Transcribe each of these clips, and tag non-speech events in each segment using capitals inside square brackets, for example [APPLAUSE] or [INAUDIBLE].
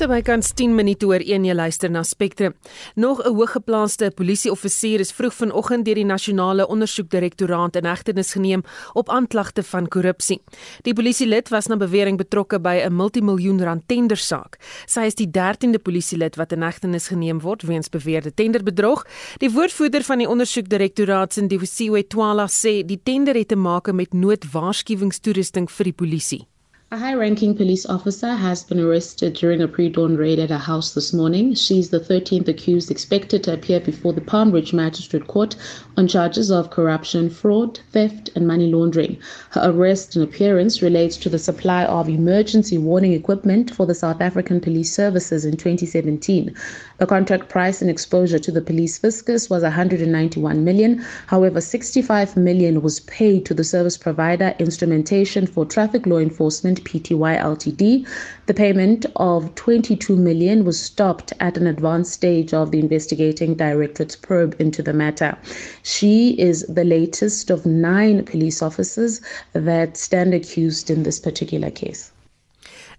So by kans 10 minute oor 1 jy luister na Spectrum. Nog 'n hoëgeplaaste polisieoffisier is vroeg vanoggend deur die nasionale ondersoekdirektoraat in hegtenis geneem op aanklagte van korrupsie. Die polisielid was na bewering betrokke by 'n multimiljoen rand tendersaak. Sy is die 13de polisielid wat in hegtenis geneem word weens beweerde tenderbedrog. Die woordvoerder van die ondersoekdirektoraat, Sindisiwe Twala, sê die tender het te maak met noodwaarskuwingstoerusting vir die polisie. A high ranking police officer has been arrested during a pre dawn raid at a house this morning. She's the 13th accused expected to appear before the Palm Ridge Magistrate Court on charges of corruption, fraud, theft, and money laundering. Her arrest and appearance relates to the supply of emergency warning equipment for the South African Police Services in 2017. The contract price and exposure to the police fiscus was 191 million. However, 65 million was paid to the service provider Instrumentation for Traffic Law Enforcement Pty Ltd. The payment of 22 million was stopped at an advanced stage of the investigating directorate's probe into the matter. She is the latest of nine police officers that stand accused in this particular case.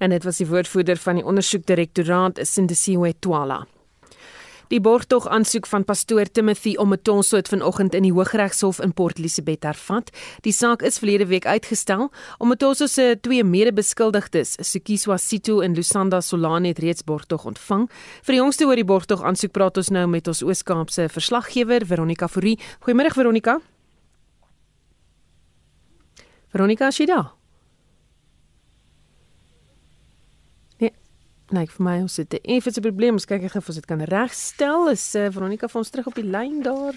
En dit was die woordvoerder van die ondersoekdirektoraat Sindisiwe Twala. Die borgtog aansoek van pastoor Timothy Omotonso het vanoggend in die Hooggeregshof in Port Elizabeth hervat. Die saak is verlede week uitgestel. Omotonso se twee mede-beskuldigdes, Sikiswa Sito en Lusanda Solane het reeds borgtog ontvang. Vir die jongste oor die borgtog aansoek praat ons nou met ons Oos-Kaapse verslaggewer Veronica Fourie. Goeiemôre Veronica. Veronica Shida. Nee, vir my ons het 'n effense probleem. Ons kyk of ons dit kan regstel. Is uh, Veronica vir ons terug op die lyn daar?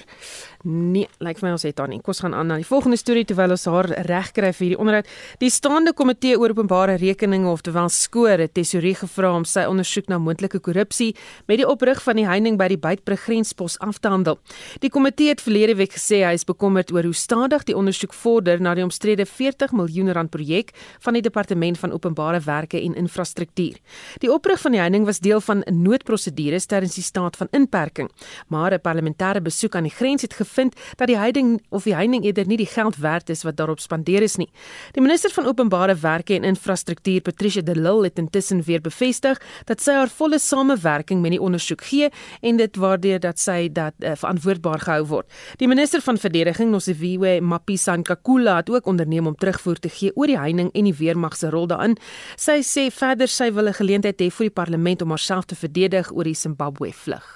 Nee, lyk like vir my ons het haar nie. Kom ons gaan aan na die volgende storie terwyl ons haar regkry vir hierdie onderhoud. Die staande komitee oor openbare rekeninge of terwyl skoor het tesorie gevra om sy ondersoek na moontlike korrupsie met die oprig van die heining by die Beitbrug grenspos af te handel. Die komitee het verlede week gesê hy is bekommerd oor hoe stadig die ondersoek vorder na die omstrede 40 miljoen rand projek van die departement van openbare werke en infrastruktuur. Die oprig van die heining was deel van 'n noodprosedure tydens die staat van inperking, maar 'n parlementêre besoek aan die grens het gevind dat die heining of die heining eerder nie die geld werd is wat daarop spandeer is nie. Die minister van openbare werke en infrastruktuur, Patricia de Lille, het intussen weer bevestig dat sy haar volle samewerking met die ondersoek gee en dit waardeer dat sy dat uh, verantwoordbaar gehou word. Die minister van verdediging, Nosiviwe Mapisa-Nkakula, het ook onderneem om terugvoer te gee oor die heining en die weermag se rol daarin. Sy sê verder sy wil 'n geleentheid hê vir die parlement om haarself te verdedig oor die Zimbabwe vlug.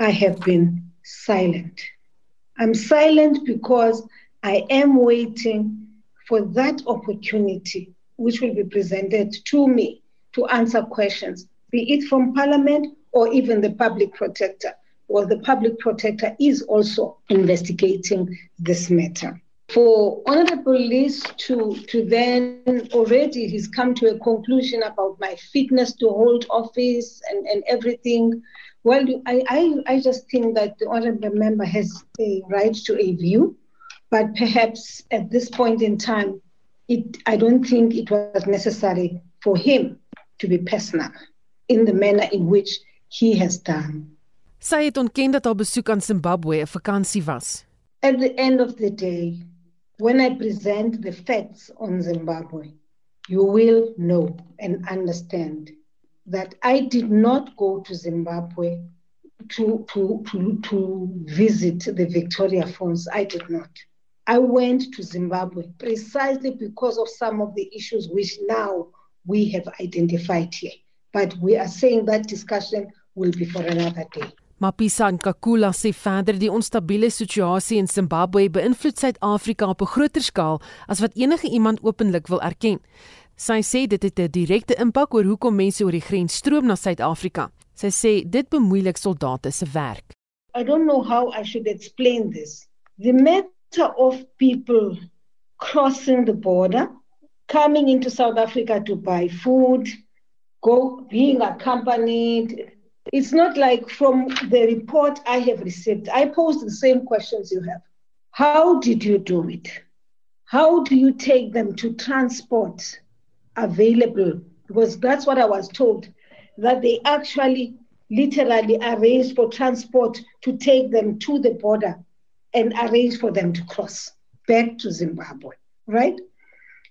I have been silent. I'm silent because I am waiting for that opportunity which will be presented to me to answer questions, be it from parliament or even the public protector. Well, the public protector is also investigating this matter. For honorable Liz to to then already he's come to a conclusion about my fitness to hold office and, and everything. Well, I, I, I just think that the honorable member has a right to a view, but perhaps at this point in time, it I don't think it was necessary for him to be personal in the manner in which he has done. Sy het ontken dat haar besoek aan Zimbabwe 'n vakansie was. At the end of the day, when I present the facts on Zimbabwe, you will know and understand that I did not go to Zimbabwe to, to, to, to visit the Victoria Falls. I did not. I went to Zimbabwe precisely because of some of the issues which now we have identified here. But we are saying that discussion will be for another day. Mapisa Nkakula sê verder die onstabiele situasie in Zimbabwe beïnvloed Suid-Afrika op 'n groter skaal as wat enige iemand openlik wil erken. Sy sê dit het 'n direkte impak oor hoekom mense oor die grens stroom na Suid-Afrika. Sy sê dit bemoeilik soldate se werk. I don't know how I should explain this. The matter of people crossing the border, coming into South Africa to buy food, go being accompanied It's not like from the report I have received, I posed the same questions you have. How did you do it? How do you take them to transport available? Because that's what I was told, that they actually literally arranged for transport to take them to the border and arrange for them to cross back to Zimbabwe, right?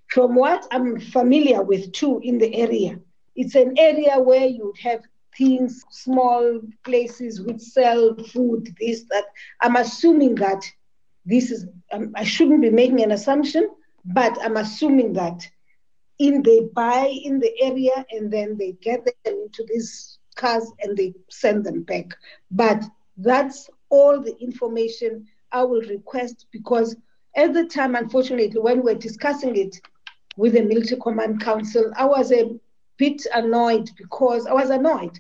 From what I'm familiar with too in the area, It's an area where you'd have things, small places which sell food, this, that. I'm assuming that this is, um, I shouldn't be making an assumption, but I'm assuming that in they buy in the area and then they get them into these cars and they send them back. But that's all the information I will request because at the time, unfortunately, when we were discussing it with the Military Command Council, I was a bit annoyed because I was annoyed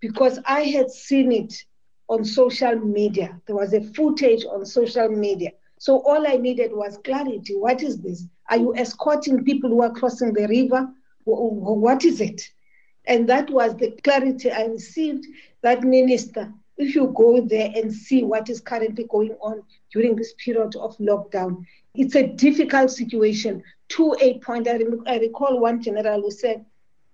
because I had seen it on social media. There was a footage on social media. So all I needed was clarity. What is this? Are you escorting people who are crossing the river? What is it? And that was the clarity I received that minister, if you go there and see what is currently going on during this period of lockdown, it's a difficult situation. To a point, I, I recall one general who said,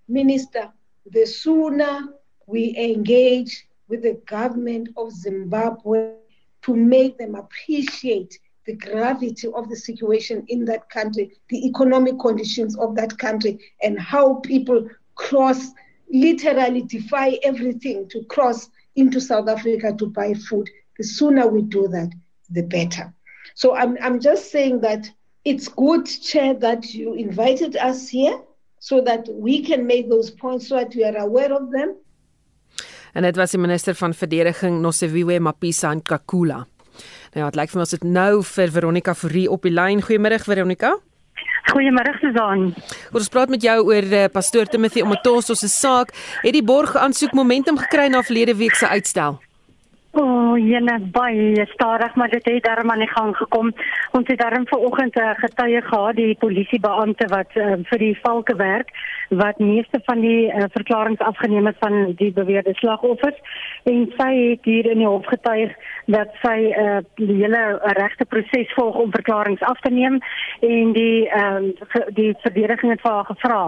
Minister, the sooner we engage with the government of Zimbabwe to make them appreciate the gravity of the situation in that country, the economic conditions of that country, and how people cross, literally defy everything to cross into South Africa to buy food. The sooner we do that, the better. So I'm, I'm just saying that it's good, Chair, that you invited us here so that we can make those points so that we are aware of them. En dit was die minister van verdediging Nosiviwe Mapisa Nkakula. Nou ja, dit lyk vir my ons het nou vir Veronica Fourie op die lyn. Goeiemôre Veronica. Goeiemôre Susan. Ons praat met jou oor uh, pastoor Timothy Omotoso se saak. Het die borg aansoek momentum gekry na verlede week se uitstel? O, oh, jene baie stadig, maar dit het darm aan die gang gekom. Ons het darm vanoggend 'n uh, getuie gehad, die polisiebeampte wat uh, vir die valke werk, wat meeste van die uh, verklaringe afgeneem het van die beweerde slagoffers en sy het hier in die hof getuig dat sy uh, die hele regte proses volg om verklaringe af te neem en die uh, die verdediging het vir haar gevra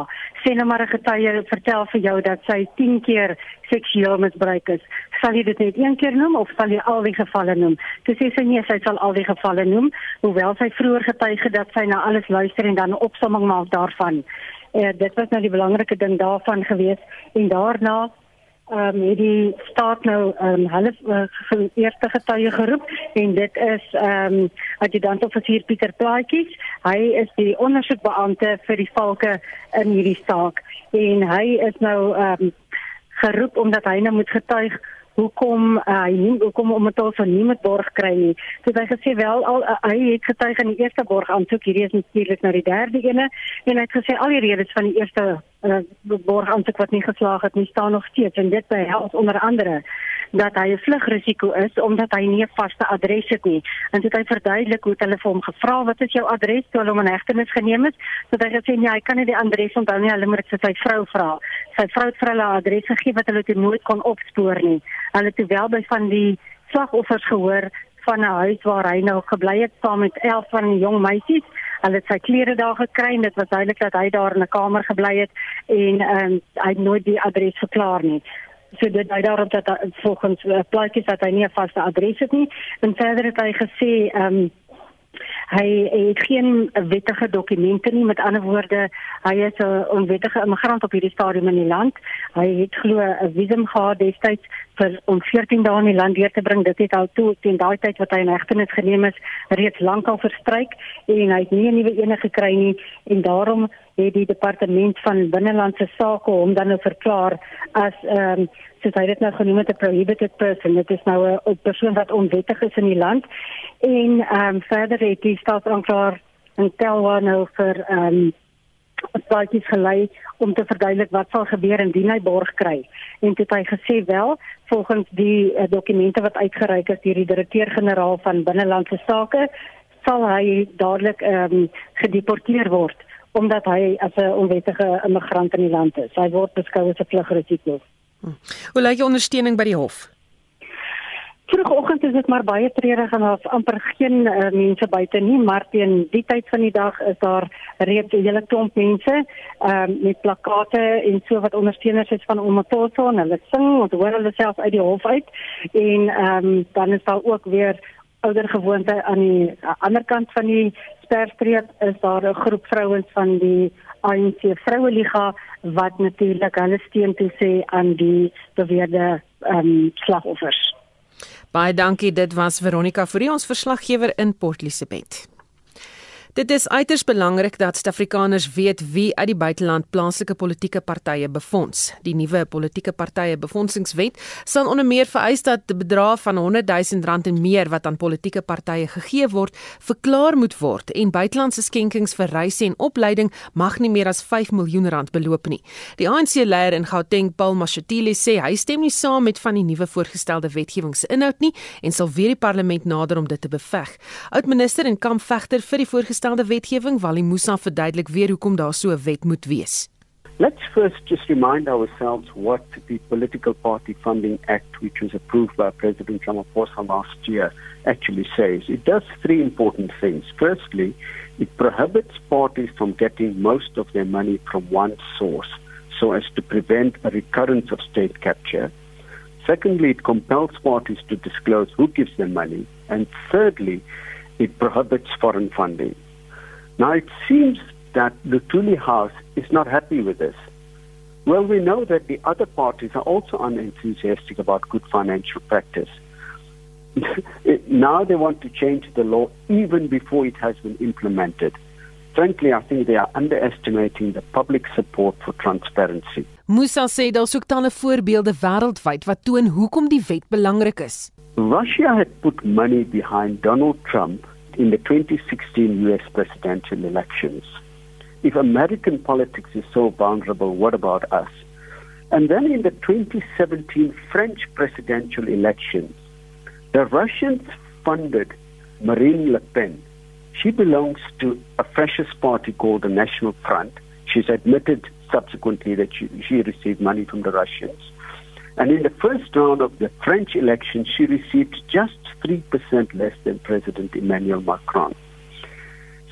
sê nou maar 'n getuie vertel vir jou dat sy 10 keer seksueel misbruik is sal jy dit net een keer noem of sal jy al die gevalle noem? Dis sê sy nee sy sal al die gevalle noem. Hoewel sy vroeër getuig het dat sy na alles luister en dan 'n opsomming maak daarvan. Uh, dit was nou die belangrike ding daarvan gewees en daarna ehm um, het die staat nou ehm um, hulle uh, eerste getuie geroep en dit is ehm um, adjutant offisier Pieter Plaatjies. Hy is die ondersoekbeampte vir die valke in hierdie saak en hy is nou ehm um, geroep omdat hy nou moet getuig hoekom uh, hy nie hoekom om dit alsa nie met borg kry nie. So hy gesê wel al uh, hy het getuig in die eerste borg aansoek, hierdie is natuurlik nou die derde ene en hy het gesê al die redes van die eerste uh, borg aansoek wat nie geslaag het nie staan nog steeds en dit behels onder andere dat hy 'n vlugrisiko is omdat hy nie 'n vaste adres het nie. En dit hy verduidelik hoe hulle vir hom gevra wat is jou adres toe hulle hom in hegtenis geneem het. So hy gesê nee, hy kan nie die adres onthou nie, hulle moet dit vir sy vrou vra. Sy vrou het vir hulle adres gegee wat hulle toe nooit kon opspoor nie. Hulle het wel by van die slagoffers gehoor van 'n huis waar hy nou gebly het saam met 11 van die jong meisies. Hulle het sy klere daar gekry en dit was duidelik dat hy daar in 'n kamer gebly het en ehm um, hy het nooit die adres verklaar nie. So dit hy daarop dat hy, volgens uh, plaatjies dat hy nie 'n vaste adres het nie. En verder het hy gesê ehm um, hy het geen wettige dokumente nie. Met ander woorde hy is 'n onwettige immigrant op hierdie stadium in die land. Hy het glo 'n visum gehad destyds vir om 14 dae in die land deur te bring. Dit het al toe teen daai tyd wat hy in hegtenis geneem is reeds lankal verstryk en hy het nie 'n nuwe een gekry nie. En daarom het die departement van binnelandse sake hom dan nou verklaar as ehm um, soos hy dit nou genoem het 'n prohibited person. Dit is nou 'n persoon wat onwettig is in die land. En ehm um, verder het die staatsaanklaer en Telwa nou vir ehm um, plaatjies gelei om te verduidelik wat sal gebeur indien hy borg kry. En dit hy gesê wel, volgens die uh, dokumente wat uitgereik is deur die direkteur-generaal van binnelandse sake, sal hy dadelik ehm um, gedeporteer word omdat hy as 'n onwettige immigrant in die land is. Hy word beskou as 'n vlugrisiko. Hm. Hoe lyk die ondersteuning by die hof? Vroegoggend is dit maar baie treurig en daar's amper geen uh, mense buite nie, maar teen die tyd van die dag is daar reeds 'n hele klomp mense um, met plakate en so wat ondersteuners is van Omotoso en hulle sing en hoor hulle self uit die hof uit en um, dan is daar ook weer ouer gewoonte aan die ander kant van die sperstreep is daar 'n groep vrouens van die ANC Vroueliga wat natuurlik hulle steun toe sê aan die beweerde ehm um, slagoffers. Baie dankie, dit was Veronica vir ons verslaggewer in Port Elizabeth. Dit is uiters belangrik dat Suid-Afrikaners weet wie uit die buiteland plaaslike politieke partye befonds. Die nuwe politieke partye befondsingswet sal onder meer vereis dat die bedrag van 100 000 rand en meer wat aan politieke partye gegee word, verklaar moet word en buitelandse skenkings vir reise en opleiding mag nie meer as 5 miljoen rand beloop nie. Die ANC-leier in Gauteng, Paul Mashatile, sê hy stem nie saam met van die nuwe voorgestelde wetgewingsinhoud nie en sal weer die parlement nader om dit te beveg. Oudminister en kampvegter vir die voorgestelde voorgestelde wetgewing, Wally Musa verduidelik weer hoekom daar so 'n wet moet wees. Let's first just remind ourselves what the Political Party Funding Act, which was approved by President Ramaphosa last year, actually says. It does three important things. Firstly, it prohibits parties from getting most of their money from one source so as to prevent a recurrence of state capture. Secondly, it compels parties to disclose who gives them money. And thirdly, it prohibits foreign funding. Now, it seems that the Tuli House is not happy with this. Well, we know that the other parties are also unenthusiastic about good financial practice. [LAUGHS] now they want to change the law even before it has been implemented. Frankly, I think they are underestimating the public support for transparency. Musa sê daar soek talle voorbeelde wêreldwyd wat toon hoekom die wet belangrik is. Russia had put money behind Donald Trump in the 2016 US presidential elections. If American politics is so vulnerable, what about us? And then in the 2017 French presidential elections, the Russians funded Marine Le Pen. She belongs to a fascist party called the National Front. She's admitted subsequently that she, she received money from the Russians. And in the first round of the French election, she received just 3% less than President Emmanuel Macron.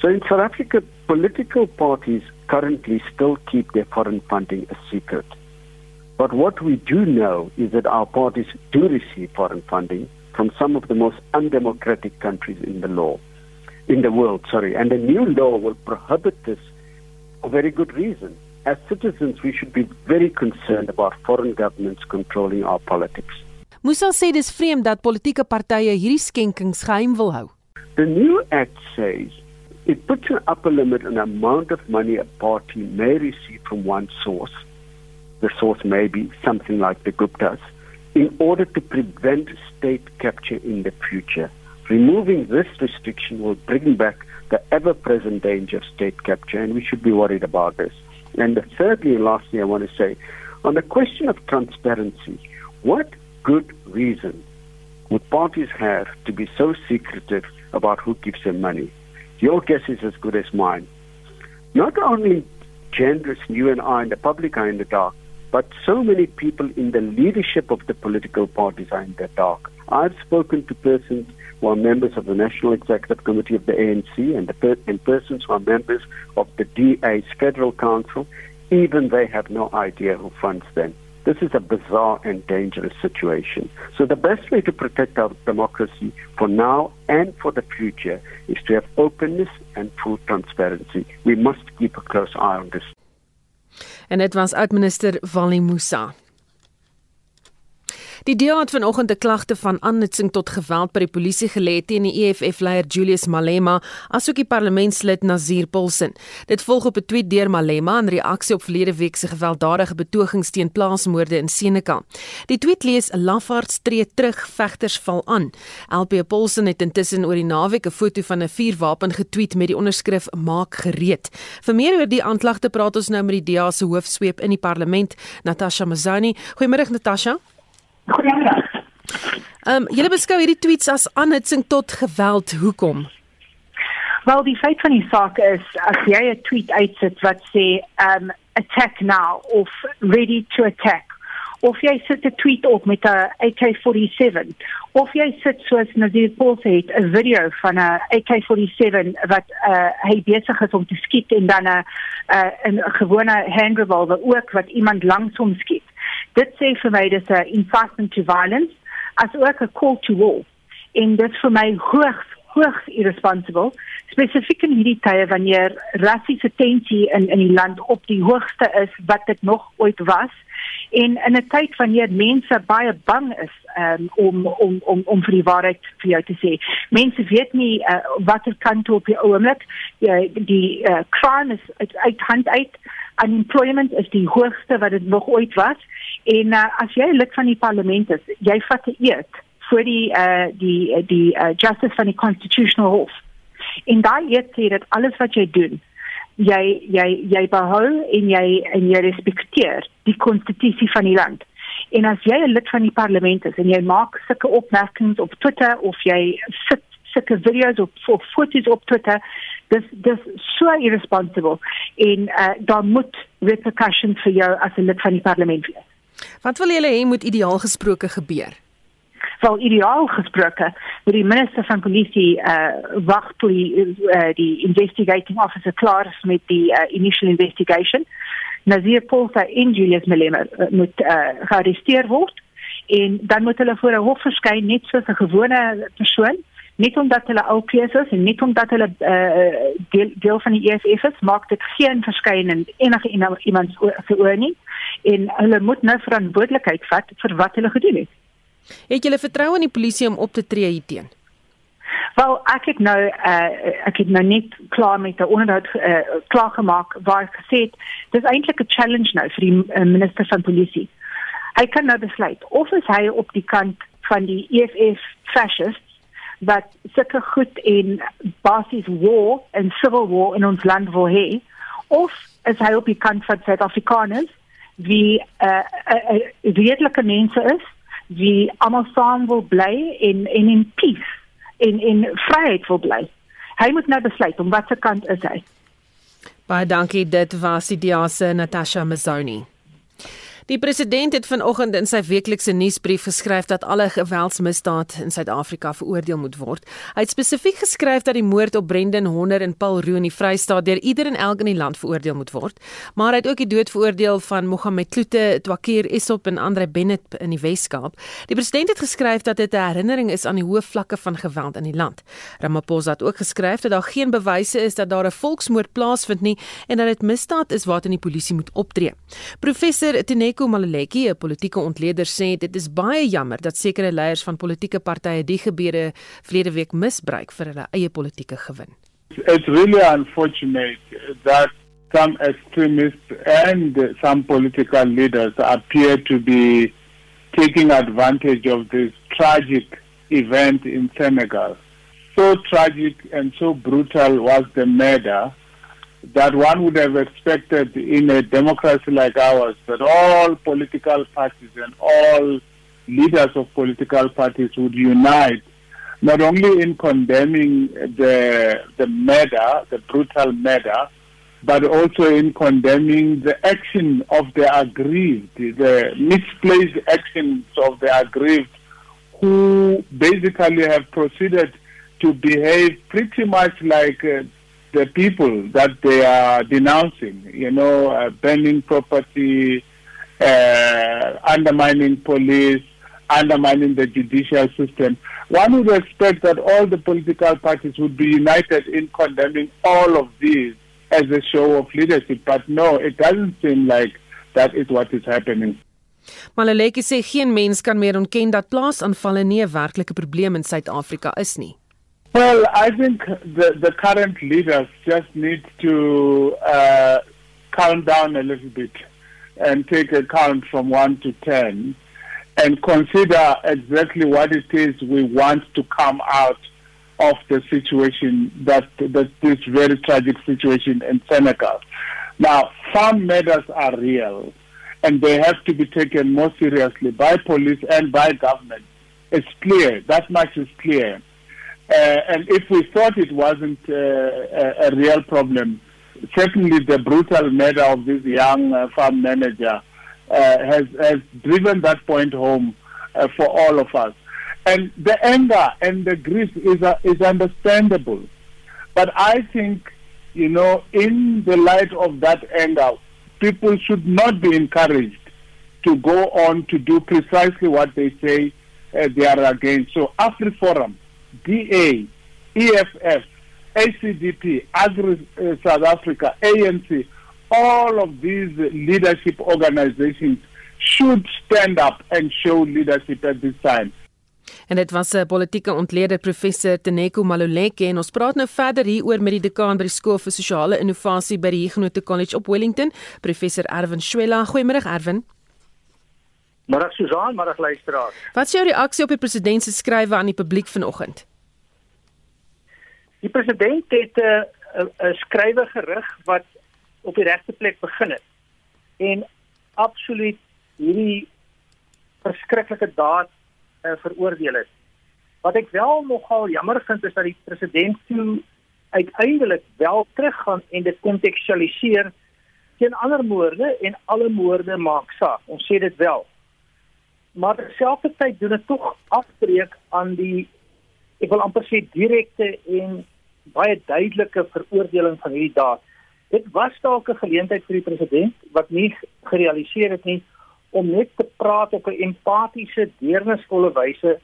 So in South Africa, political parties currently still keep their foreign funding a secret. But what we do know is that our parties do receive foreign funding from some of the most undemocratic countries in the law, in the world, sorry. And the new law will prohibit this for very good reason. As citizens, we should be very concerned about foreign governments controlling our politics. Musa sê dis vreemd dat politieke partye hierdie skenkings geheim wil hou. The new act says it puts an upper limit on the amount of money a party may receive from one source. The source may be something like the Guptas, in order to prevent state capture in the future. Removing this restriction will bring back the ever present danger of state capture, and we should be worried about this. And thirdly and lastly, I want to say on the question of transparency, what good reason would parties have to be so secretive about who gives them money? Your guess is as good as mine. Not only Genders, you and I, and the public are in the dark, but so many people in the leadership of the political parties are in the dark. I've spoken to persons who are members of the National Executive Committee of the ANC and, the per- and persons who are members of the DA's Federal Council. Even they have no idea who funds them. This is a bizarre and dangerous situation. So the best way to protect our democracy for now and for the future is to have openness and full transparency. We must keep a close eye on this. En dit was oud-minister Wally Musa. Die DA het vanoggend 'n klagte van aanhitsing tot geweld by die polisie gelê teen die EFF-leier Julius Malema, asook die parlementslid Nazir Paulsen. Dit volg op 'n tweet deur Malema in reaksie op verlede week se gewelddadige betogings teen plaasmoorde in Senekal. Die tweet lees: "Lafards tree terug, vegters val aan." LP Paulsen het intussen oor die naweek 'n foto van 'n vuurwapen getweet met die onderskrif: "Maak gereed." Vir meer oor die aanklagte praat ons nou met die DA se hoofsweep in die parlement, Natasha Mazani. Goeiemôre Natasha. Goeiemôre. Ehm um, julle beskou hierdie tweets as aanhitsing tot geweld. Hoekom? Wel, die feit van die saak is as jy 'n tweet uitsit wat sê um attack now of ready to attack of jy sit 'n tweet op met 'n AK47 of jy sit soos Nazir Paul sê 'n video van 'n AK47 wat uh, hy besig is om te skiet en dan 'n uh, 'n gewone hand revolver ook wat iemand langs hom skiet dit sê vir my dis 'n incitement to violence as ook 'n call to war en dit vir my hoogs hoogs irresponsible spesifiek in hierdie tye wanneer rassiese tensie in in die land op die hoogste is wat dit nog ooit was en in 'n tyd wanneer mense baie bang is um, om om om om vir die waarheid vir jou te sê. Mense weet nie uh, watter kant op die oomblik ja, die uh, crime is uit, uit hand uit. Unemployment is die hoogste wat dit nog ooit was en uh, as jy lid van die parlement is, jy vat 'n eed vir die uh, die die uh, justice van die constitutional hof. En daai eed sê dat alles wat jy doen jy jy jy behou en jy en jy respekteer die konstitusie van die land. En as jy 'n lid van die parlement is en jy maak sulke opmerkings op Twitter of jy sit sulke video's op of foto's op Twitter, dis dis so irresponsible en uh, daar moet repercussions vir jou as 'n lid van die parlement wees. Wat wil julle hê moet ideaal gesproke gebeur? wel ideaal gesproke met die minister van polisie uh wag toe die, uh, die investigating officer klaar is met die uh, initial investigation Nazir Polsa en Julius Malema uh, moet uh, gearresteer word en dan moet hulle voor 'n hof verskyn net soos 'n gewone persoon net omdat hulle ou is en net omdat hulle uh, deel, deel van die EFF is maak dit geen verskyn in enige iemand se oë nie en hulle moet nou verantwoordelikheid vat vir wat hulle gedoen het Het jy vertroue in die polisie om op te tree hierteen? Wel, ek het nou uh, ek het nou net klaar met 'n onderhoud uh, klaar gemaak waar ek gesê het dis eintlik 'n challenge nou vir die uh, minister van polisie. Hy kan nou besluit of hy op die kant van die EFF fascists wat sulke goed in basies war en civil war in ons land wil hê of is hy op die kant van Suid-Afrikaners wie 'n uh, uh, uh, redelike mense is wie almal saam wil bly en en in peace en in vryheid wil bly. Hy moet nou besluit om watter kant is hy. Baie dankie dit was die DA se Natasha Mazzoni. Die president het vanoggend in sy weeklikse nuusbrief geskryf dat alle geweldsmisdade in Suid-Afrika veroordeel moet word. Hy het spesifiek geskryf dat die moord op Brendan Honder en Paul Roo in die Vrystaat deur ieder en elk in die land veroordeel moet word, maar hy het ook die dood veroordeel van Mohammed Kloete, Twakir Esop en Andre Bennett in die Wes-Kaap. Die president het geskryf dat dit 'n herinnering is aan die hoë vlakke van geweld in die land. Ramaphosa het ook geskryf dat daar geen bewyse is dat daar 'n volksmoord plaasvind nie en dat dit misdaad is waarteen die polisie moet optree. Professor Tene Eko Maluleki, 'n politieke ontleder, sê dit is baie jammer dat sekere leiers van politieke partye die gebeure verlede week misbruik vir hulle eie politieke gewin. It's really unfortunate that some extremists and some political leaders appear to be taking advantage of this tragic event in Senegal. So tragic and so brutal was the murder that one would have expected in a democracy like ours that all political parties and all leaders of political parties would unite not only in condemning the the murder, the brutal murder, but also in condemning the action of the aggrieved, the misplaced actions of the aggrieved, who basically have proceeded to behave pretty much like uh, the people that they are denouncing, you know, uh, burning property, uh, undermining police, undermining the judicial system. One would expect that all the political parties would be united in condemning all of these as a show of leadership, but no, it doesn't seem like that is what is happening. Malaleki sê geen mens kan meer ontken dat plaasaanvalle nie 'n werklike probleem in Suid-Afrika is nie. Well, I think the, the current leaders just need to uh, calm down a little bit and take a count from 1 to 10 and consider exactly what it is we want to come out of the situation that, that this very tragic situation in Senegal. Now, farm matters are real and they have to be taken more seriously by police and by government. It's clear, that much is clear. Uh, and if we thought it wasn't uh, a, a, real problem, certainly the brutal murder of this young uh, farm manager uh, has, has driven that point home uh, for all of us. And the anger and the grief is, uh, is understandable. But I think, you know, in the light of that anger, people should not be encouraged to go on to do precisely what they say they are against. So, AfriForum, DA, EFF, ACDP, Agri uh, South Africa, ANC, all of these leadership organizations should stand up and show leadership at this time. En dit was 'n politieke ontleder professor Teneko Maluleke en ons praat nou verder hieroor met die dekaan by die skool vir sosiale innovasie by die Huguenot College op Wellington, professor Erwin Swela. Goeiemôre Erwin. Môre Susan, môre luisteraars. Wat is jou reaksie op die president se skrywe aan die publiek vanoggend? Die president het 'n uh, 'n skrywe gerig wat op die regte plek begin het. En absoluut hierdie verskriklike daad uh, veroordeel het. Wat ek wel nogal jammer vind is dat die president toe uiteindelik wel teruggaan en dit kontekstualiseer teen ander moorde en alle moorde maak saak. Ons sê dit wel. Maar terselfdertyd doen dit tog afbreek aan die ek wil amper sê direkte en baie duidelike veroordeling van hierdie daad. Dit was dalk 'n geleentheid vir die president wat nie gerealiseer het nie om net te praat op 'n empatiese, deernisvolle wyse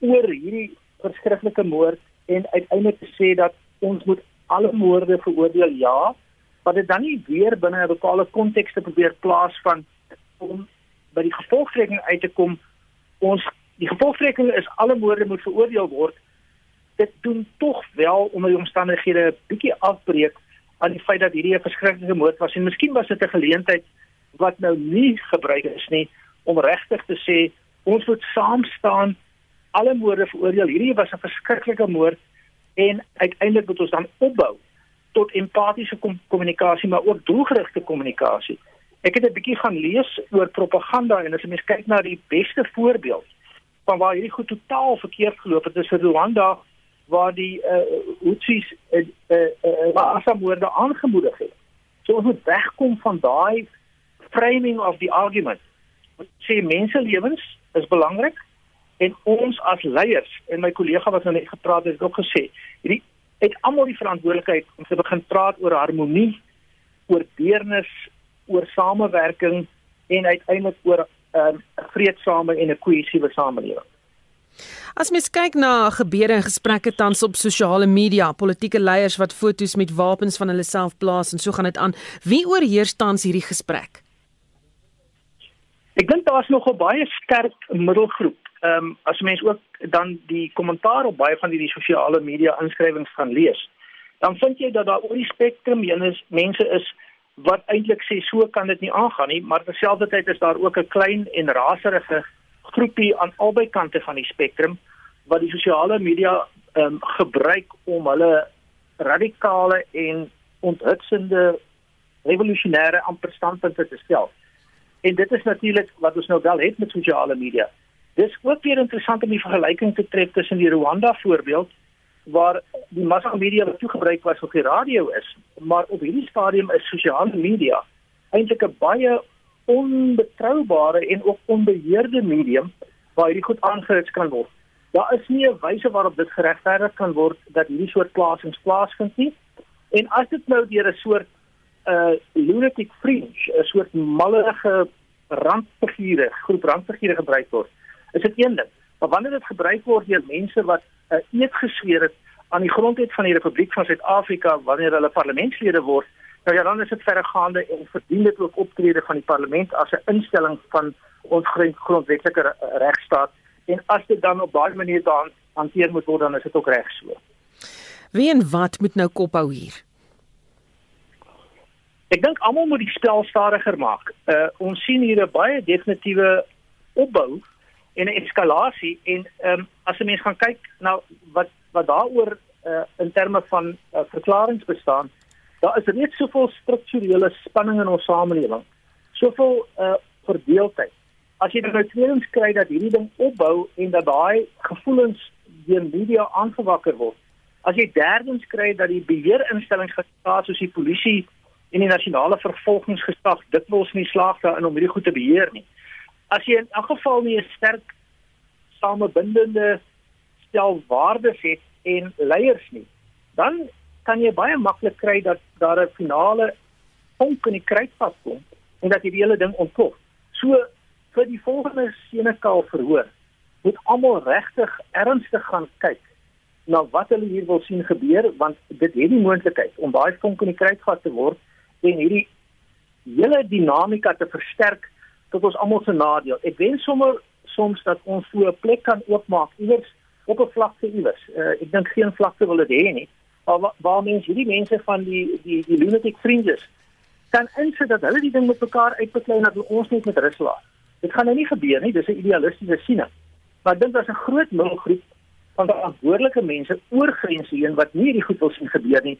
oor hierdie verskriklike moord en uiteindelik te sê dat ons moet alle moorde veroordeel ja, maar dit dan nie weer binne 'n bepaalde konteks te probeer plaas van om by die gevolgtrekking uit te kom ons die gevolgtrekking is alle moorde moet veroordeel word dit doen tog wel onder die omstandighede 'n bietjie afbreek aan die feit dat hierdie 'n verskriklike moord was en miskien was dit 'n geleentheid wat nou nie gebruik is nie om regtig te sê ons moet saam staan alle moorde veroordeel. Hierdie was 'n verskriklike moord en uiteindelik moet ons dan opbou tot empatiese kom kommunikasie maar ook doelgerigte kommunikasie. Ek het 'n bietjie gaan lees oor propaganda en as jy mens kyk na die beste voorbeeld van waar hierdie goed totaal verkeerd geloop het, is Rwanda waar die uh, Houthis uh, uh, uh, Assad-moorde aangemoedig het. So ons moet wegkom van daai framing of the argument. Ons sê menselewens is belangrik en ons as leiers en my kollega wat nou net gepraat het, het ook gesê, hierdie het almal die verantwoordelikheid om te begin praat oor harmonie, oor deernis, oor samewerking en uiteindelik oor 'n um, vreedsame en 'n kohesiewe samelewing. As mens kyk na gebeure en gesprekke tans op sosiale media, politieke leiers wat foto's met wapens van hulle self plaas en so gaan dit aan, wie oorheers tans hierdie gesprek? Ek dink daar's nog 'n baie sterk middelgroep. Ehm um, as mense ook dan die kommentaar op baie van hierdie sosiale media inskrywings gaan lees, dan vind jy dat daar oor die spektrum jennes mense is wat eintlik sê so kan dit nie aangaan nie, maar terselfdertyd is daar ook 'n klein en raserige groepie aan albei kante van die spektrum wat die sosiale media um, gebruik om hulle radikale en onthutsende revolusionêre amper standpunte te stel. En dit is natuurlik wat ons nou wel het met sosiale media. Dis ook weer interessant om die vergelyking te trek tussen die Rwanda voorbeeld waar die massamedia wat toegebruik was op die radio is, maar op hierdie stadium is sosiale media eintlik 'n baie onbetroubare en ook onbeheerde medium waar hierdie goed aangerits kan word. Daar is nie 'n wyse waarop dit geregverdig kan word dat hierdie soort plasings plaasvind nie. En as dit nou deur 'n soort uh lunatic fringe, 'n soort mallerige randfigure, groep randfigure gebruik word. Is dit een ding. Maar wanneer dit gebruik word deur mense wat 'n uh, eed gesweer het aan die grondwet van die Republiek van Suid-Afrika wanneer hulle parlementslede word, nou ja, dan is dit verregaande en verdien dit ook optrede van die parlement as 'n instelling van ons grondwetlike regstaat en as dit dan op daardie manier dan hanteer moet word dan is dit ook reg so. Wie en wat moet nou kophou hier? Ek dink almal moet die spel stadiger maak. Uh ons sien hier 'n baie definitiewe opbou en 'n eskalasie en ehm um, as 'n mens gaan kyk na wat wat daaroor uh in terme van uh, verklaringe bestaan, daar is reeds soveel strukturele spanning in ons samelewing. Soveel uh verdeeldheid. As jy dan nou tweedens kry dat hierdie ding opbou en dat daai gevoelens deur media aangewakker word. As jy derdens kry dat die beheerinstellings gestaat soos die polisie en die nasionale vervolgingsgesag dit wil ons nie slaag daarin om hierdie goed te beheer nie. As jy in elk geval nie 'n sterk samebindende stel waardes het en leiers nie, dan kan jy baie maklik kry dat daar 'n finale vonk in die kruitvat kom en dat hierdie hele ding ontplof. So vir die volgende Senekaal verhoor moet almal regtig ernstig gaan kyk na wat hulle hier wil sien gebeur want dit het die moontlikheid om daai vonk in die kruitgat te word en hierdie hele dinamika te versterk tot ons almal se nadeel. Ek wens sommer soms dat ons so 'n plek kan oopmaak iewers op 'n vlakte iewers. Uh, ek dink geen vlakte wil dit hê nie. Waar, waar mense hierdie mense van die die die lunatic fringes kan insit dat hulle die ding met mekaar uitbeklei en dat ons net met rus laat. Dit gaan nou nie gebeur nie, dis 'n idealistiese siening. Maar dink daar's 'n groot middelgroep van verantwoordelike mense oor grense heen wat nie hierdie goed wil sien gebeur nie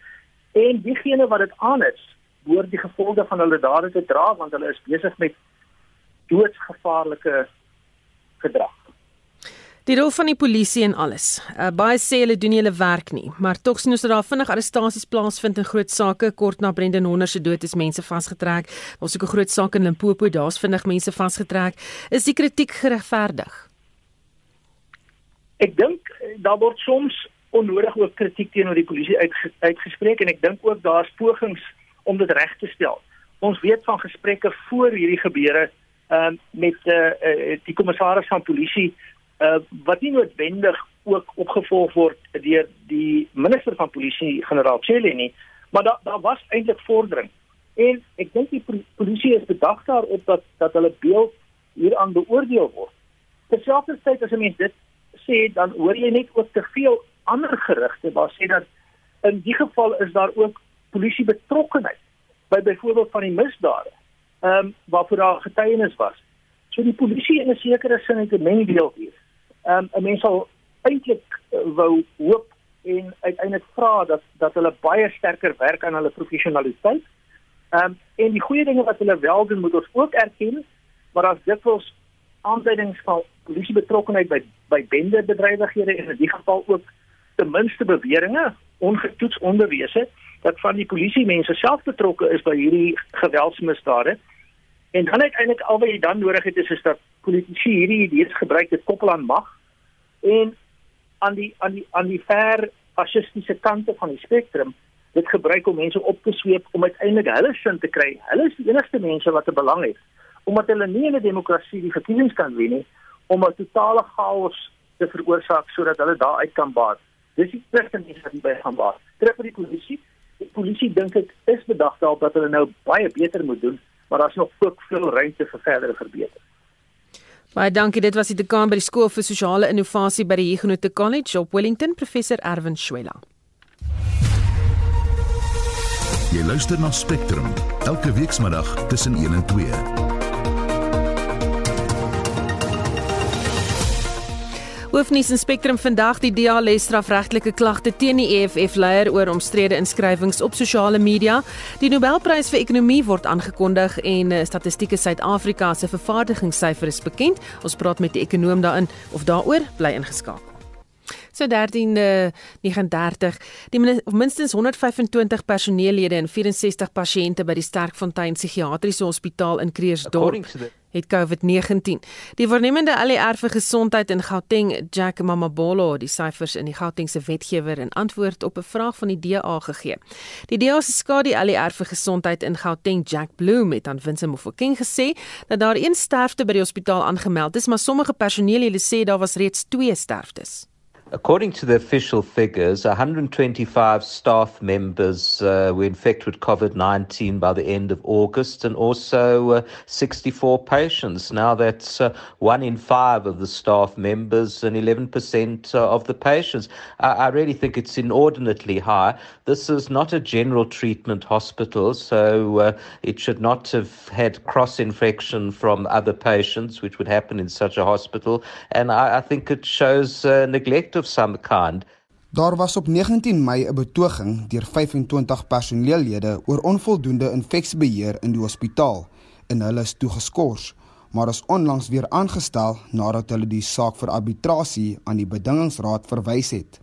en diegene wat dit aan is behoort die gevolge van hulle dade te dra want hulle is besig met doodsgevaarlike gedrag. Die rol van die polisie en alles. Uh, baie sê hulle doen hulle werk nie, maar tog sien ons dat daar vinnig arrestasies plaasvind in groot sake. Kort na Brendan Honder se dood is mense vasgetrek. Ons het 'n groot saak in Limpopo, daar's vinnig mense vasgetrek. Is die kritiek geregverdig? Ek dink eh, daar word soms onnodig ook kritiek teenoor die polisie uitgespreek en ek dink ook daar's pogings om dit reg te stel. Ons weet van gesprekke voor hierdie gebeure uh, met eh uh, die kommissaris van polisie uh, wat nie noodwendig ook opgevolg word deur die minister van polisie generaal Chelly nie, maar daar daar was eintlik vordering. En ek dink die polisie is bedag daarop dat dat hulle beeld hieraan beoordeel word. Terselfdertyd as 'n mens dit sê dan hoor jy net ook te veel ander gerugte waar sê dat in die geval is daar ook polisie betrokkeheid by byvoorbeeld van die misdade. Ehm um, waarvoor daar getuienis was. So die polisie in 'n sekere sin het 'n mengdeel hier. Ehm um, 'n mens sal eintlik uh, wou hoop en uiteindelik vra dat dat hulle baie sterker werk aan hulle professionaliteit. Ehm um, en die goeie dinge wat hulle wel doen moet ons ook erken, maar as dit ons aanduidings van polisie betrokkenheid by by bendebedrywighede en in die geval ook ten minste beweringe ongetoets onbewese dat van die polisie mense self betrokke is by hierdie geweldsmisdade en dan uiteindelik al wat jy dan nodig het is is dat politici hierdie idees gebruik dit koppel aan mag en aan die aan die aan die ver fasistiese kante van die spektrum dit gebruik om mense op te sweep om uiteindelik hulle sin te kry hulle is die enigste mense wat 'n belang het omdat hulle nie in 'n demokrasie die verkiesings kan wen nie om 'n totale chaos te veroorsaak sodat hulle daar uit kan baat. Dis die ding wat hulle gaan baat. Terug vir die polisie. Die polisie dink ek is bedag daarop dat hulle nou baie beter moet doen, maar daar's nog ook veel ruimte vir verdere verbetering. Baie dankie. Dit was die dekaan by die skool vir sosiale innovasie by die Huguenot College op Wellington, professor Erwin Schwella. Jy luister na Spectrum elke weekmiddag tussen 1 en 2. Hoofnuus in Spectrum vandag die DA les strafregtelike klagte teen die EFF leier oor omstrede inskrywings op sosiale media. Die Nobelprys vir ekonomie word aangekondig en eh, Statistieke Suid-Afrika se vervaardigingssyfer is bekend. Ons praat met die ekonoom daarin of daaroor bly ingeskakel. So 1339 die minstens 125 personeellede en 64 pasiënte by die Sterkfontein Psigiatriese Hospitaal in Kreersdorp het COVID-19. Die voornemende ALR vir gesondheid in Gauteng, Jack Mamabolo, die syfers in die Gautengse wetgewer in antwoord op 'n vraag van die DA gegee. Die DA se skadu ALR vir gesondheid in Gauteng, Jack Bloom, het aan Vincent Mofokeng gesê dat daar een sterfte by die hospitaal aangemeld is, maar sommige personeel sê daar was reeds twee sterftes. According to the official figures, 125 staff members uh, were infected with COVID 19 by the end of August, and also uh, 64 patients. Now that's uh, one in five of the staff members and 11% uh, of the patients. I, I, really think it's inordinately high. This is not a general treatment hospital, so uh, it should not have had cross infection from other patients, which would happen in such a hospital. And I, I think it shows uh, neglect of some kind. Daar was op 19 Mei 'n betoging deur 25 personeellede oor onvoldoende infeksiebeheer in die hospitaal en hulle is toegeskort, maar is onlangs weer aangestel nadat hulle die saak vir arbitrasie aan die bedingingsraad verwys het.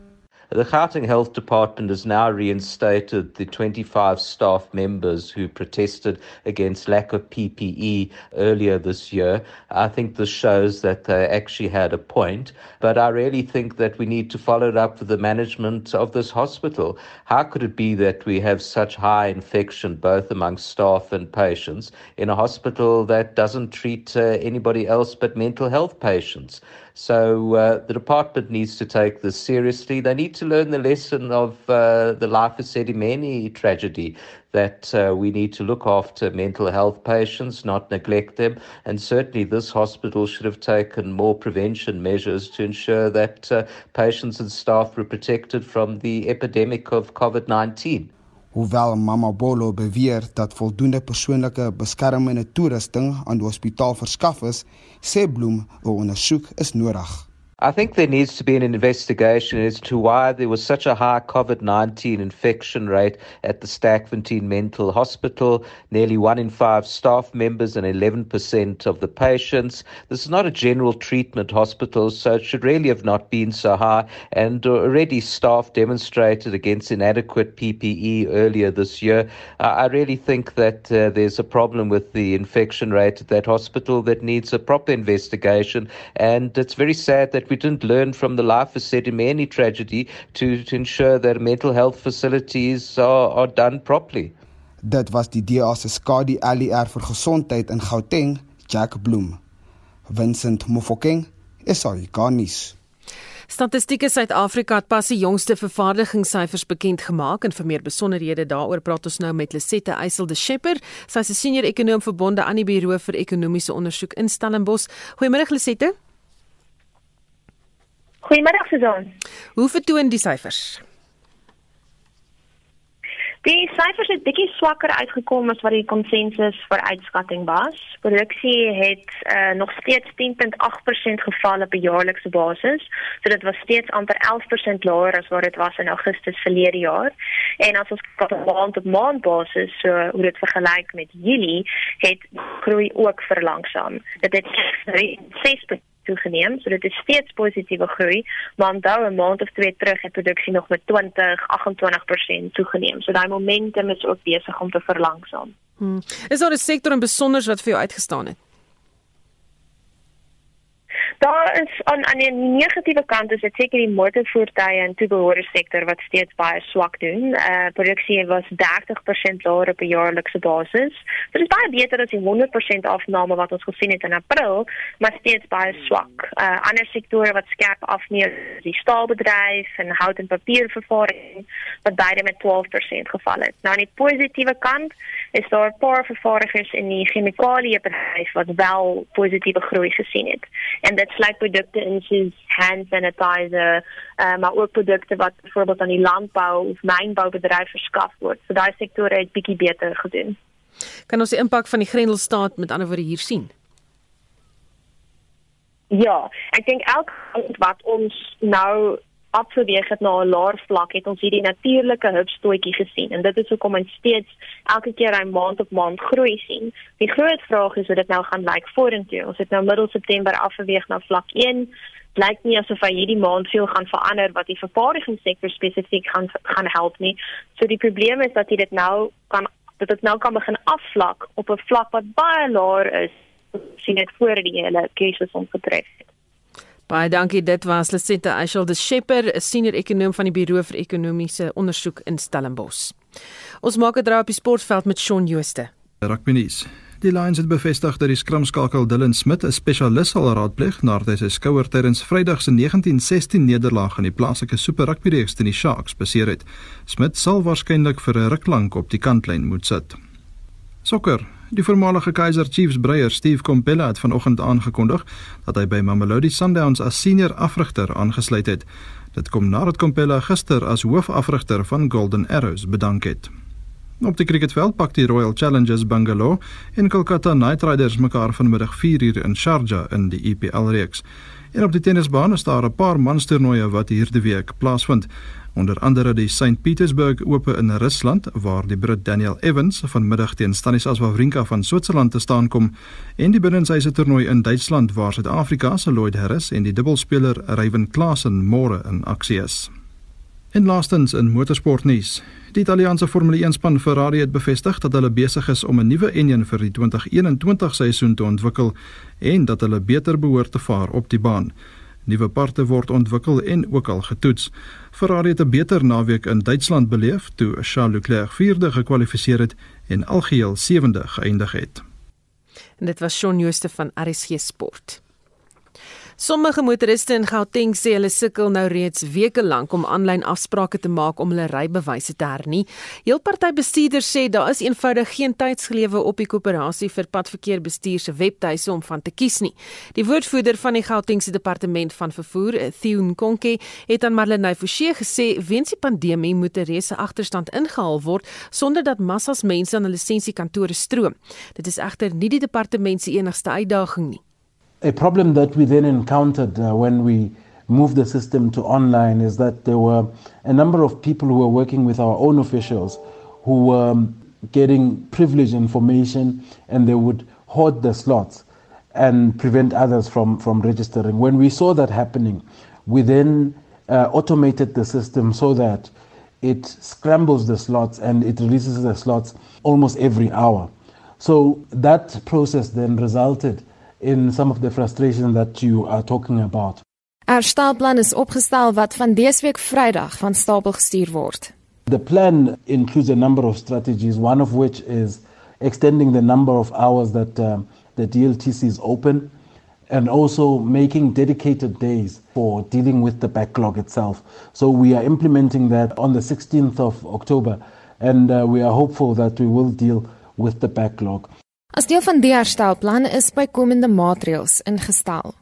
The Gauteng Health Department has now reinstated the 25 staff members who protested against lack of PPE earlier this year. I think this shows that they actually had a point, but I really think that we need to follow it up with the management of this hospital. How could it be that we have such high infection both among staff and patients in a hospital that doesn't treat uh, anybody else but mental health patients? So uh, the department needs to take this seriously. They need to learn the lesson of uh, the Life of Sedimeni tragedy that uh, we need to look after mental health patients, not neglect them. And certainly, this hospital should have taken more prevention measures to ensure that uh, patients and staff were protected from the epidemic of COVID 19. Hoewel Mama Bolo beweer dat voldoende persoonlike beskermende toerusting aan die hospitaal verskaf is, sê Bloem 'n ondersoek is nodig. I think there needs to be an investigation as to why there was such a high COVID 19 infection rate at the Stackfontein Mental Hospital. Nearly one in five staff members and 11% of the patients. This is not a general treatment hospital, so it should really have not been so high. And already staff demonstrated against inadequate PPE earlier this year. I really think that uh, there's a problem with the infection rate at that hospital that needs a proper investigation. And it's very sad that we didn't learn from the life of Sedimeni tragedy to, to ensure that mental health facilities are, are done properly. Dit was die DA se skadu LER vir gesondheid in Gauteng, Jack Bloem. Vincent Mofokeng, SAICanis. Statistieke Suid-Afrika het pas die jongste vervaardigingssyfers bekend gemaak en vir meer besonderhede daaroor praat ons nou met Lisette Eysel de Schepper. Sy is 'n senior ekonom verbonde aan die Buro vir Ekonomiese Ondersoek in Stellenbosch. Goeiemôre Lisette. Goeiemôre Susan. Hoe vertoon die syfers? Die syfers het bietjie swakker uitgekom as wat die konsensus vir uitskatting was. Produksie het uh, nog steeds 10.8% geval op 'n jaarlikse basis. So dit was steeds amper 11% laer as wat dit was in Augustus verlede jaar. En as ons kyk op maand op maand basis, so hoe dit vergelyk met Julie, het groei ook verlangsaam. Dit het 6% toegeneem, so dit is steeds positiewe groei, maar onthou 'n maand of twee terug het produksie nog met 20-28% toegeneem. So daai momentum is ook besig om te verlangsaam. Hmm. Is daar 'n sektor in besonder wat vir jou uitgestaan het? Daar is aan aan die negatiewe kant is dit seker die motorvoertuie en toebehore sektor wat steeds baie swak doen. Eh uh, produksie was 30% laer op 'n jaarlikse basis. Dit is baie beter as die 100% afname wat ons gesien het in April, maar steeds baie swak. Eh uh, ander sektore wat skerp afneem, die staalbedryf en hout en papiervervaardiging wat beide met 12% geval het. Nou aan die positiewe kant is daar 'n paar vervaardigers in die chemikaliebedryf wat wel positiewe groei gesien het. En dit sluit produkte in soos hand sanitizer, uh, maar ook produkte wat byvoorbeeld aan die landbou of mynboubedryf verskaf word. So daai sektore het bietjie beter gedoen. Kan ons die impak van die Grendelstaat met ander woorde hier sien? Ja, ek dink elke wat ons nou afgeweeg het na 'n laer vlak het ons hierdie natuurlike hupstootjie gesien en dit is hoekom ons steeds elke keer hy maand op maand groei sien. Die groot vraag is hoe dit nou gaan lyk vorentoe. Ons het nou middel September afgeweeg na vlak 1. Lyk nie asof hy hierdie maand veel gaan verander wat die vervaardigingssektor spesifiek gaan gaan help nie. So die probleem is dat jy dit nou kan dat dit nou kan begin afvlak op 'n vlak wat baie laer is sien dit voor die hele krisis omgetref het. Baie dankie. Dit was Lisette Eichel de Schepper, 'n senior ekonom van die Buro vir Ekonomiese Ondersoek in Stellenbosch. Ons maak 'n draai op die sportveld met Shaun Jooste. Rugbynuus. Die Lions het bevestig dat die skrimskakel Dylan Smith 'n spesialis sal raadpleeg nadat hy sy skouer tydens Vrydag se 1916 nederlaag in die plaaslike Super Rugby reeks teen die Sharks beseer het. Smith sal waarskynlik vir 'n ruk lank op die kantlyn moet sit. Sokker. Die voormalige Kaizer Chiefs breier Steve Kompella het vanoggend aangekondig dat hy by Mamelodi Sundowns as senior afrigter aangesluit het. Dit kom nadat Kompella gister as hoofafrigter van Golden Arrows bedank het. Op die cricketveld pak die Royal Challengers Bangalore en Kolkata Knight Riders mekaar vanmiddag 4uur in Sharjah in die EPL reeks. En op die tennisbaan is daar 'n paar manstoernooie wat hierde week plaasvind onder andere die St Petersburg Ope in Rusland waar die Brit Daniel Evans vanmiddag teen Stanislas Wawrinka van Switserland te staan kom en die binnenshuise toernooi in Duitsland waar Suid-Afrika se Lloyd Harris en die dubbelspeler Ryan Klassen môre in aksie is. En laastens in motorsportnuus. Die Italiaanse Formule 1 span Ferrari het bevestig dat hulle besig is om 'n nuwe enjin vir die 2021 seisoen te ontwikkel en dat hulle beter behoort te vaar op die baan. Nuwe parte word ontwikkel en ook al getoets. Ferrari het 'n beter naweek in Duitsland beleef toe Charles Leclerc 4de gekwalifiseer het en algeheel 7de geëindig het. En dit was Shaun Jooste van RSG Sport. Sommige motoriste in Gauteng sê hulle sukkel nou reeds weke lank om aanlyn afsprake te maak om hulle rybewyse te hernie. Heel party bestuurders sê daar is eenvoudig geen tydsgelewe op die koöperasie vir padverkeer bestuur se webtuise om van te kies nie. Die woordvoerder van die Gautengse departement van vervoer, Theo Nkonke, het aan Marlenae Forsie gesê weens die pandemie moet 'n reuse agterstand ingehaal word sonder dat massas mense aan 'n lisensiekantore stroom. Dit is egter nie die departement se enigste uitdaging nie. A problem that we then encountered uh, when we moved the system to online is that there were a number of people who were working with our own officials who were um, getting privileged information and they would hoard the slots and prevent others from, from registering. When we saw that happening, we then uh, automated the system so that it scrambles the slots and it releases the slots almost every hour. So that process then resulted in some of the frustration that you are talking about. Er stapelplan is opgestel wat van dese week Vrydag van stapel gestuur word. The plan includes a number of strategies, one of which is extending the number of hours that uh, the DLTC is open and also making dedicated days for dealing with the backlog itself. So we are implementing that on the 16th of October and uh, we are hopeful that we will deal with the backlog. As deel van die herstelplan is bykomende maatreëls ingestel.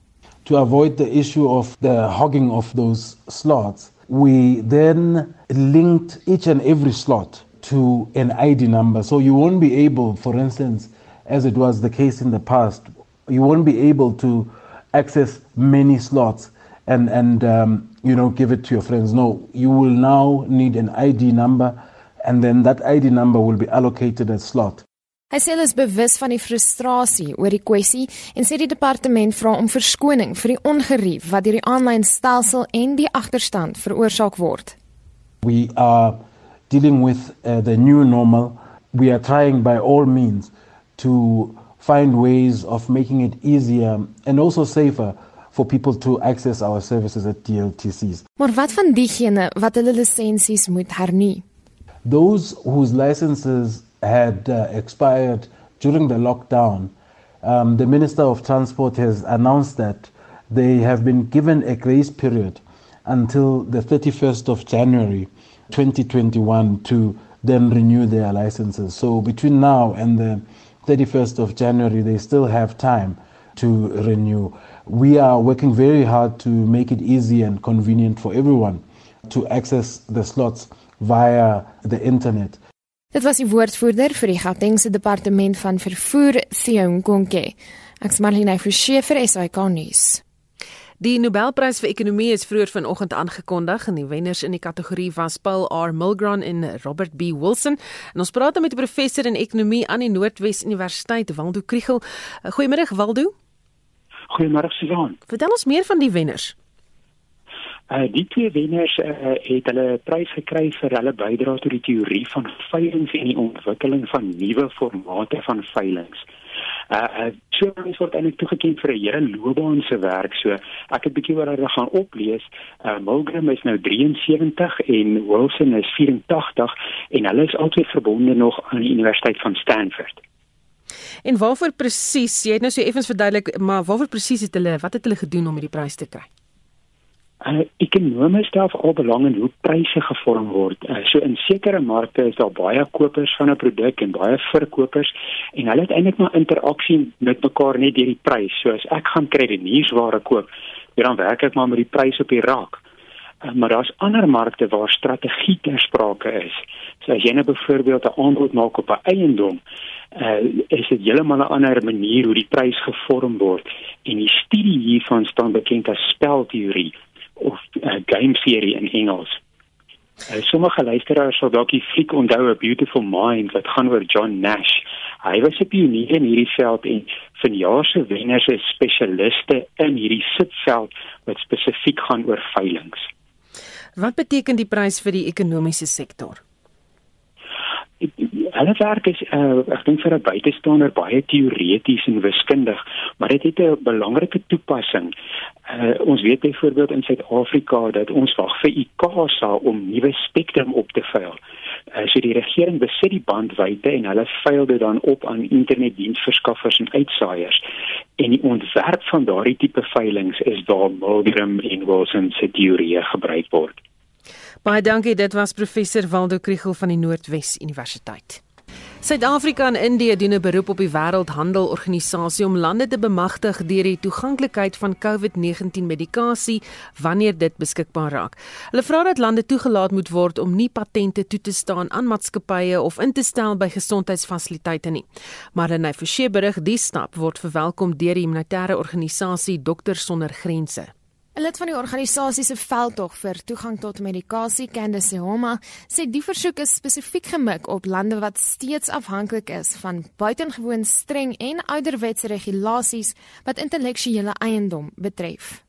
To avoid the issue of the hogging of those slots, we then linked each and every slot to an ID number. So you won't be able, for instance, as it was the case in the past, you won't be able to access many slots and and um, you know give it to your friends. No, you will now need an ID number, and then that ID number will be allocated a slot. Hy sê hulle is bewus van die frustrasie oor die kwessie en sê die departement vra om verskoning vir die ongerief wat deur die aanlyn stelsel en die agterstand veroorsaak word. We are dealing with uh, the new normal. We are trying by all means to find ways of making it easier and also safer for people to access our services at DLTCs. Maar wat van diegene wat hulle lisensies moet hernie? Those whose licenses had uh, expired during the lockdown, um, the Minister of Transport has announced that they have been given a grace period until the 31st of January 2021 to then renew their licenses. So between now and the 31st of January, they still have time to renew. We are working very hard to make it easy and convenient for everyone to access the slots via the internet. Dit was die woordvoerder vir die Gautengse departement van vervoer, Theo Nkonke. Ek's Marlene Forsie vir SAK nuus. Die Nobelprys vir ekonomie is vroeër vanoggend aangekondig en die wenners in die kategorie was Paul R. Milgrom en Robert B. Wilson. En ons praat met 'n professor in ekonomie aan die Noordwes Universiteit, Waldo Kriel. Goeiemôre, Waldo. Goeiemôre, Susan. Vertel ons meer van die wenners. Uh die twee wenners uh, het hulle prys gekry vir hulle bydrae tot die teorie van veiling en die ontwikkeling van nuwe formate van veilings. Uh, uh so mens word eintlik toegeken vir 'n hele loopbaan se werk. So ek het bietjie oor hulle gaan oplees. Uh Milgram is nou 73 en Wilson is 84 en hulle is altyd verbonde nog aan die Universiteit van Stanford. En waarvoor presies? Jy het nou so effens verduidelik, maar waarvoor presies het hulle wat het hulle gedoen om hierdie prys te kry? Uh, ekonome stel al belang in hoe pryse gevorm word. Uh, so in sekere markte is daar baie kopers van 'n produk en baie verkopers en hulle het eintlik maar interaksie met mekaar net deur die prys. So as ek gaan kredietnuusware koop, dan werk ek maar met die prys op die rak. Uh, maar daar's ander markte waar strategie ter sprake is. So as jy nou byvoorbeeld 'n aanbod maak op 'n eiendom, uh, is dit heeltemal 'n ander manier hoe die prys gevorm word en die studie hiervan staan bekend as spelteorie of uh, game theory in Engels. Uh, sommige luisteraars sal dalk die fliek onthou 'n Beautiful Mind wat gaan oor John Nash. Hy was 'n pionier in hierdie veld en vanjaar se wenners is spesialiste in hierdie sitveld wat spesifiek gaan oor veilinge. Wat beteken die prys vir die ekonomiese sektor? Hulle werk is uh, ek dink vir 'n buitestander baie teoreties en wiskundig, maar dit het 'n belangrike toepassing. Uh, ons weet byvoorbeeld in Suid-Afrika dat ons wag vir ICASA om nuwe spektrum op te veil. Uh, so die regering besit die bandwydte en hulle veil dit dan op aan internetdiensverskaffers en uitsaaiers. En die ontwerp van daardie tipe veilings is waar Milgram en Wilson se teorieë gebruik word. Baie dankie, dit was professor Waldo Kriel van die Noordwes Universiteit. Suid-Afrika en Indië doen 'n beroep op die Wêreldhandelorganisasie om lande te bemagtig deur die toeganklikheid van COVID-19 medikasie wanneer dit beskikbaar raak. Hulle vra dat lande toegelaat moet word om nie patente toe te staan aan maatskappye of in te stel by gesondheidsfasiliteite nie. Marlene Forsie berig die stap word verwelkom deur die humanitêre organisasie Dokters sonder Grense. 'n Lid van die organisasie se veldtog vir toegang tot medikasie, Candice Homa, sê die versoek is spesifiek gemik op lande wat steeds afhanklik is van buitengewoon streng en ouderwetse regulasies wat intellektuele eiendom betref.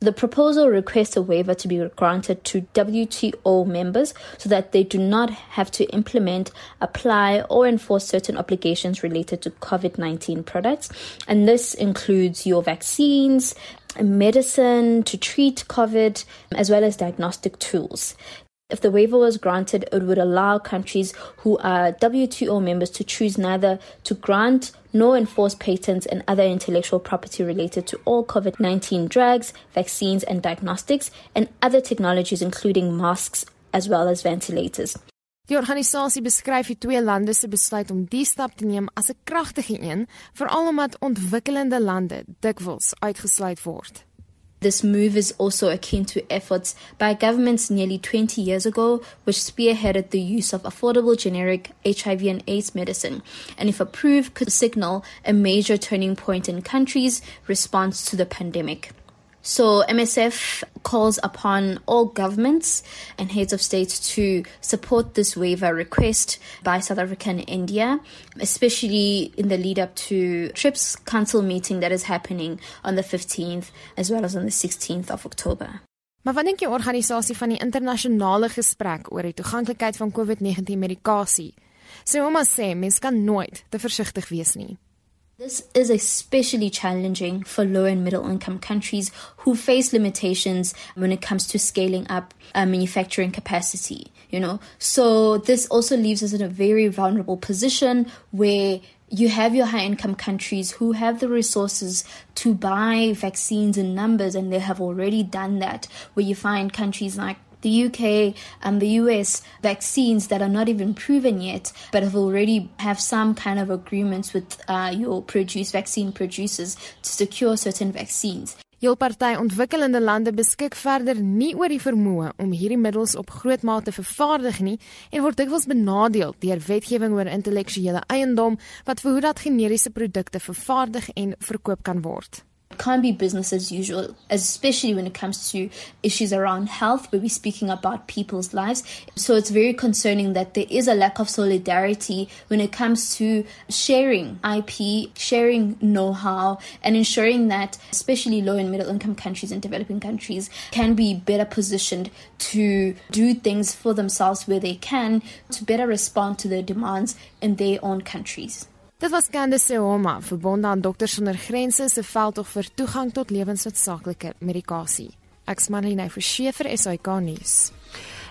The proposal requests a waiver to be granted to WTO members so that they do not have to implement, apply, or enforce certain obligations related to COVID 19 products. And this includes your vaccines, medicine to treat COVID, as well as diagnostic tools. If the waiver was granted, it would allow countries who are WTO members to choose neither to grant nor enforce patents and other intellectual property related to all COVID 19 drugs, vaccines, and diagnostics, and other technologies, including masks as well as ventilators. Die organisasie beskryf die twee lande se besluit om die stap te neem as 'n kragtige een, veral omdat ontwikkelende lande dikwels uitgesluit word. This move is also akin to efforts by governments nearly 20 years ago, which spearheaded the use of affordable generic HIV and AIDS medicine, and if approved, could signal a major turning point in countries' response to the pandemic. So MSF calls upon all governments and heads of states to support this waiver request by South Africa and India, especially in the lead up to TRIPS Council meeting that is happening on the 15th as well as on the 16th of October. Maar dink jy organisasie van die internasionale gesprek oor die toeganklikheid van COVID-19 medikasie? Sê hom as sê mens kan nooit te versigtig wees nie. This is especially challenging for low and middle income countries who face limitations when it comes to scaling up uh, manufacturing capacity, you know. So this also leaves us in a very vulnerable position where you have your high income countries who have the resources to buy vaccines in numbers and they have already done that where you find countries like the UK and the US vaccines that are not even proven yet, but have already have some kind of agreements with uh, your produce vaccine producers to secure certain vaccines. Heel party ontwikkelende lande beskik verder nie oor die vermoë om hierdie middels op groot mate te vervaardig nie en word dikwels benadeel deur wetgewing oor intellektuele eiendom wat verhoed dat generiese produkte vervaardig en verkoop kan word. Can't be business as usual, especially when it comes to issues around health, where we're speaking about people's lives. So it's very concerning that there is a lack of solidarity when it comes to sharing IP, sharing know how, and ensuring that, especially low and middle income countries and developing countries, can be better positioned to do things for themselves where they can to better respond to their demands in their own countries. Dit was Candice Seoma, verbonde aan Dokters sonder Grense se veldtog vir toegang tot lewensnoodsaaklike medikasie. Ek's Marlene Forsie vir SAK nuus.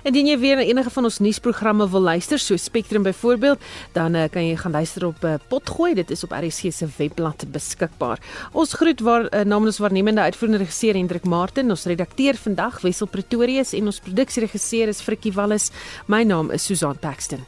Indien jy weer enige van ons nuusprogramme wil luister, so Spectrum byvoorbeeld, dan uh, kan jy gaan luister op uh, Potgooi. Dit is op RC se webblad beskikbaar. Ons groet waar uh, namens waarnemende uitvoerende regisseur Hendrik Martin, ons redakteur vandag Wessel Pretorius en ons produksieregisseur is Frikkie Wallis. My naam is Susan Paxton.